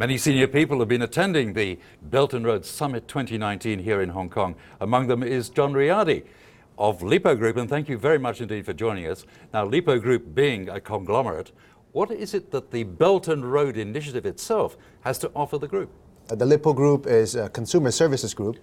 Many senior people have been attending the Belt and Road Summit 2019 here in Hong Kong. Among them is John Riady of Lippo Group, and thank you very much indeed for joining us. Now, Lippo Group being a conglomerate, what is it that the Belt and Road Initiative itself has to offer the group? Uh, the Lippo Group is a consumer services group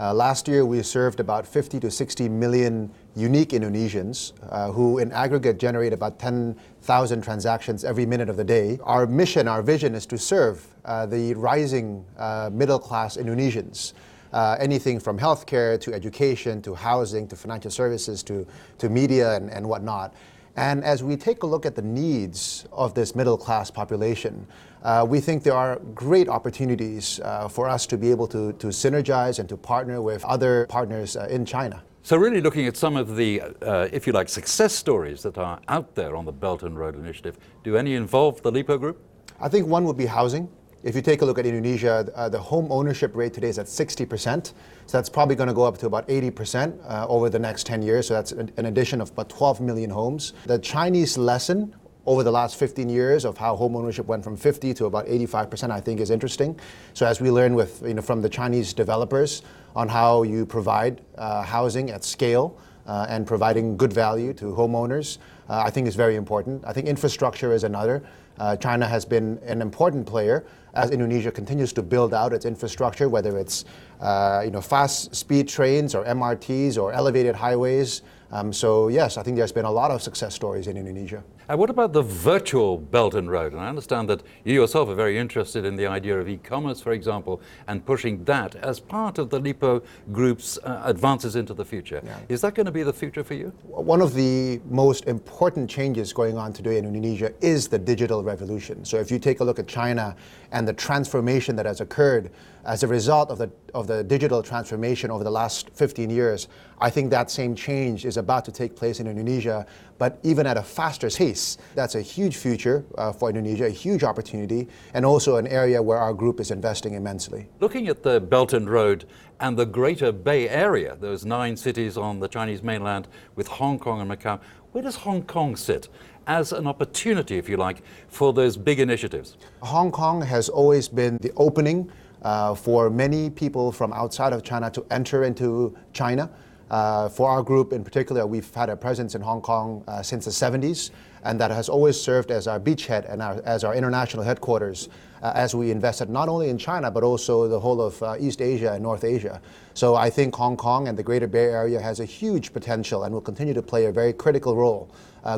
uh, last year, we served about 50 to 60 million unique Indonesians uh, who, in aggregate, generate about 10,000 transactions every minute of the day. Our mission, our vision is to serve uh, the rising uh, middle class Indonesians. Uh, anything from healthcare to education to housing to financial services to, to media and, and whatnot. And as we take a look at the needs of this middle class population, uh, we think there are great opportunities uh, for us to be able to, to synergize and to partner with other partners uh, in China. So, really looking at some of the, uh, if you like, success stories that are out there on the Belt and Road Initiative, do any involve the Lippo Group? I think one would be housing. If you take a look at Indonesia, uh, the home ownership rate today is at 60%. So that's probably going to go up to about 80% uh, over the next 10 years. So that's an addition of about 12 million homes. The Chinese lesson over the last 15 years of how home ownership went from 50 to about 85%, I think is interesting. So as we learn with, you know, from the Chinese developers on how you provide uh, housing at scale, uh, and providing good value to homeowners, uh, I think is very important. I think infrastructure is another. Uh, China has been an important player as Indonesia continues to build out its infrastructure, whether it's uh, you know fast speed trains or MRTs or elevated highways. Um, so yes, I think there's been a lot of success stories in Indonesia. And what about the virtual Belt and Road? And I understand that you yourself are very interested in the idea of e-commerce, for example, and pushing that as part of the Lippo Group's uh, advances into the future. Yeah. Is that going to be the future for you? One of the most important changes going on today in Indonesia is the digital revolution. So if you take a look at China and the transformation that has occurred as a result of the, of the digital transformation over the last 15 years, I think that same change is about to take place in Indonesia, but even at a faster pace. That's a huge future uh, for Indonesia, a huge opportunity, and also an area where our group is investing immensely. Looking at the Belt and Road and the Greater Bay Area, those nine cities on the Chinese mainland with Hong Kong and Macau, where does Hong Kong sit as an opportunity, if you like, for those big initiatives? Hong Kong has always been the opening uh, for many people from outside of China to enter into China. Uh, for our group in particular, we've had a presence in Hong Kong uh, since the 70s, and that has always served as our beachhead and as our international headquarters uh, as we invested not only in China, but also the whole of East Asia and North Asia. So I think Hong Kong and the Greater Bay Area has a huge potential and will continue to play a very critical role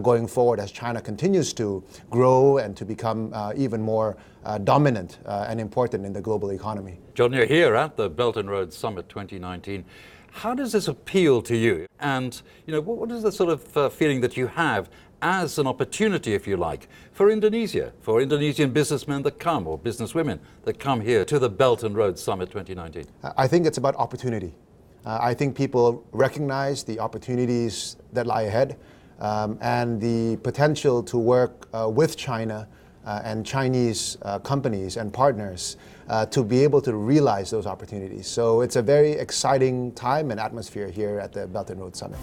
going forward as China continues to grow and to become even more dominant and important in the global economy. John, you're here at the Belt and Road Summit 2019. How does this appeal to you? And you know, what, what is the sort of uh, feeling that you have as an opportunity, if you like, for Indonesia, for Indonesian businessmen that come or businesswomen that come here to the Belt and Road Summit 2019? I think it's about opportunity. Uh, I think people recognize the opportunities that lie ahead um, and the potential to work uh, with China and Chinese uh, companies and partners uh, to be able to realize those opportunities. So it's a very exciting time and atmosphere here at the Belt and Road Summit.